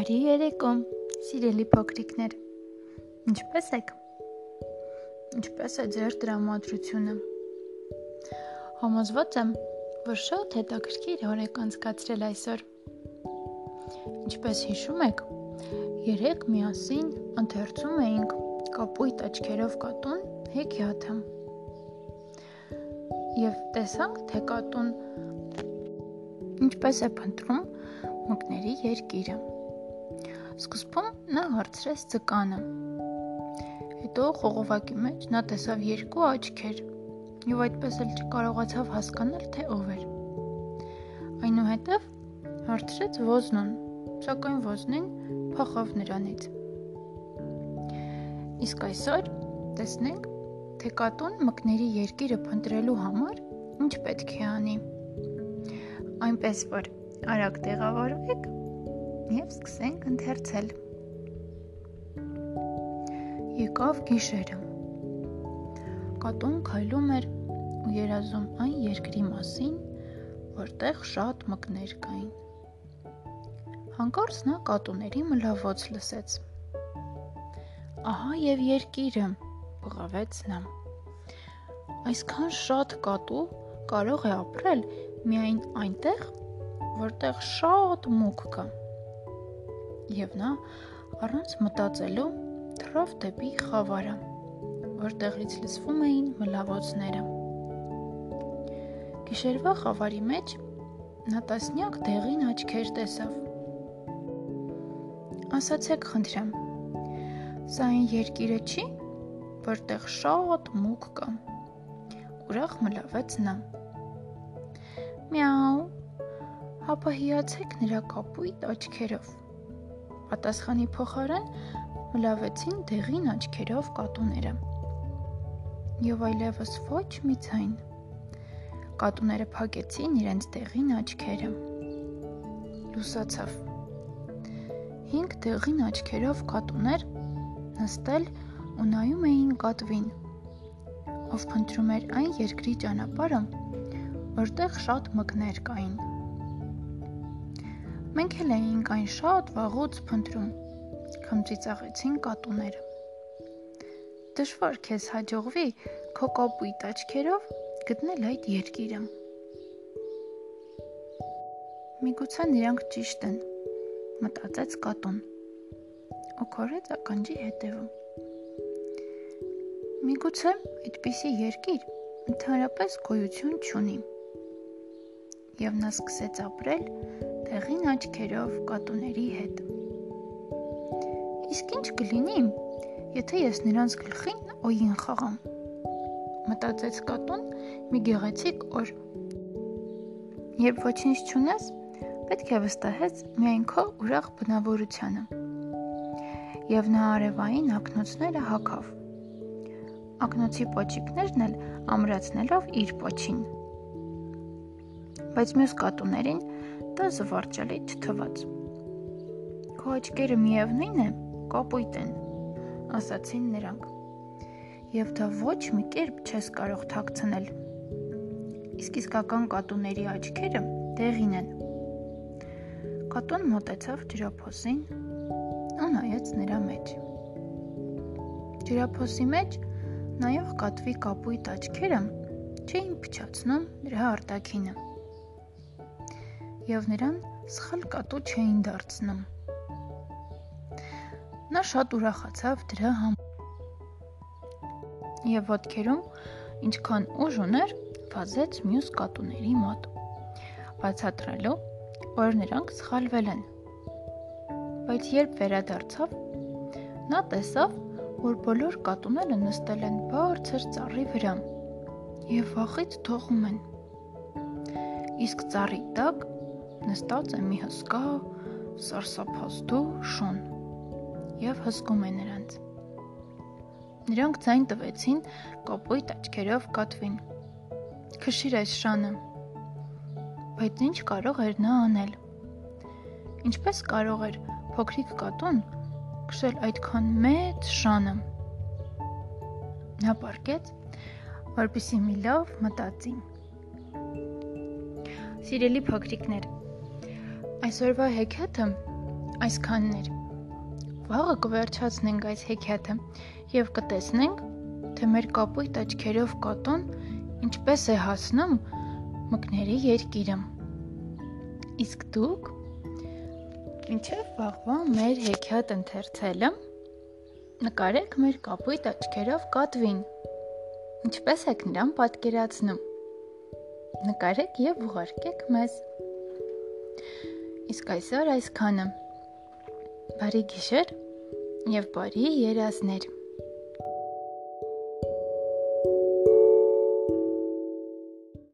Բարի երեկո, սիրելի փոքրիկներ։ Ինչպե՞ս եք։ Ինչպե՞ս է ձեր տրամադրությունը։ Համոզված եմ, որ շատ հետաքրքիր օր եք անցկացրել այսօր։ Ինչպես հիշում եք, երեք միասին ընթերցում էինք կապույտ աչքերով կատուն հեքիաթը։ Եվ տեսանք, թե կատուն ինչպես է փնտրում մկների երկիրը։ Սկզբում նա հարցրեց ձկանը։ Հետո խողովակի մեջ նա տեսավ երկու աչքեր եւ այդպես էլ չկարողացավ հասկանալ, թե ով էր։ Այնուհետև հարցրեց ոզնուն, սակայն ոզնին փախավ նրանից։ Իսկ այսօր տեսնենք, թե կատուն մկների երկիրը փնտրելու համար ինչ պետք է անի։ Այնպես որ Արագ տեղավորվեք եւ սկսենք ընթերցել։ Եկավ գիշերը։ Կատուն քայլում էր ու երազում այն երկրի մասին, որտեղ շատ մկներ կային։ Հանկարծ նա կատուների մլավոց լսեց։ Ահա եւ երկիրը, բղավեց նա։ Այսքան շատ կատու կարող է ապրել միայն այնտեղ, որտեղ շատ մուկ կա։ Եվ նա առանց մտածելու թռավ դեպի խավարը, որտեղից լսվում էին մլավոցները։ Գիշերվա խավարի մեջ նա տասնյակ դեղին աչքեր տեսավ։ Ասացեք, խնդրեմ, սա այն երկիրը չի, որտեղ շատ մուկ կա։ Ուրախ մլավեց նա։ Միաու ապա հիացեք նրա կապույտ աչքերով։ Պատասխանի փոխարեն մլավեցին դեղին աչքերով կատուները։ Եվ այլևս ոչ մի ձայն։ Կատուները փակեցին իրենց դեղին աչքերը։ Լուսացավ։ Հինգ դեղին աչքերով կատուներ նստել ու նայում էին կատվին, ով փնտրում էր այն երկրի ճանապարհը, որտեղ շատ մկներ կային։ Մենք էլ էինք այն շատ վաղուց փնտրում։ Քմծիծաղեցին կատուները։ Դժվար քեզ հաջողվի քո կապույտ աչքերով գտնել այդ երկիրը։ Միգուցե նրանք ճիշտ են, մտածեց կատուն։ Ու քորեց ականջի հետևում։ Միգուցե այդպիսի երկիր ընդհանրապես գոյություն չունի։ Եվ նա սկսեց ապրել դեղին աչքերով կատուների հետ։ Իսկ ինչ կլինի, եթե ես նրանց գլխին օյին խաղամ։ Մտածեց կատուն մի գեղեցիկ օր։ Երբ ոչինչ չունես, պետք է վստահես միայն քո ուրախ բնավորությանը։ Եվ նա արևային ակնոցները հակավ։ Ակնոցի պոչիկներն էլ ամրացնելով իր պոչին։ Բայց մյուս կատուներին դա զվարճալի չթվաց։ Քո աչքերը միևնույն է, կապույտ են, ասացին նրանք։ Եվ դա ոչ մի կերպ չես կարող թաքցնել։ Իսկ իսկական կատուների աչքերը դեղին են։ Կատուն մոտեցավ ջրափոսին ու նայեց նրա մեջ։ Ջրափոսի մեջ նայող կատվի կապույտ աչքերը չէին փչացնում նրա արտաքինը եւ նրան սխալ կատու չէին դարձնում։ Նա շատ ուրախացավ դրա համար։ Եվ ոտքերում ինչքան ուժ ուներ, վազեց մյուս կատուների մոտ, բացատրելու, որ նրանք սխալվել են։ Բայց երբ վերադարձավ, նա տեսավ, որ բոլոր կատուները նստել են բարձր ծառի վրա եւ վախից թողում են։ Իսկ ծառի տակ նստած է մի հսկա սարսափազդու շուն եւ հսկում է նրանց։ Նրանք ցայն տվեցին կապույտ աչքերով կատվին։ Քշիր այս շանը։ Բայց ինչ կարող էր նա անել։ Ինչպես կարող էր փոքրիկ կատուն քշել այդքան մեծ շանը։ Նա պարկեց, որպեսի մի լավ մտածի։ Սիրելի փոքրիկներ, Այսօրվա հեքիաթը այսքաններ։ Վաղը կվերջացնենք այս հեքիաթը եւ կտեսնենք, թե մեր կապույտ աչքերով կատուն ինչպես է հասնում մկների երկիրը։ Իսկ դուք ինչեւ վաղվա մեր հեքիաթ ընթերցելը նկարեք մեր կապույտ աչքերով կատվին։ Ինչպես եք նրան պատկերացնում։ Նկարեք եւ ուղարկեք մեզ։ Իսկ այսօր այսքանը։ Բարի գիշեր եւ բարի երազներ։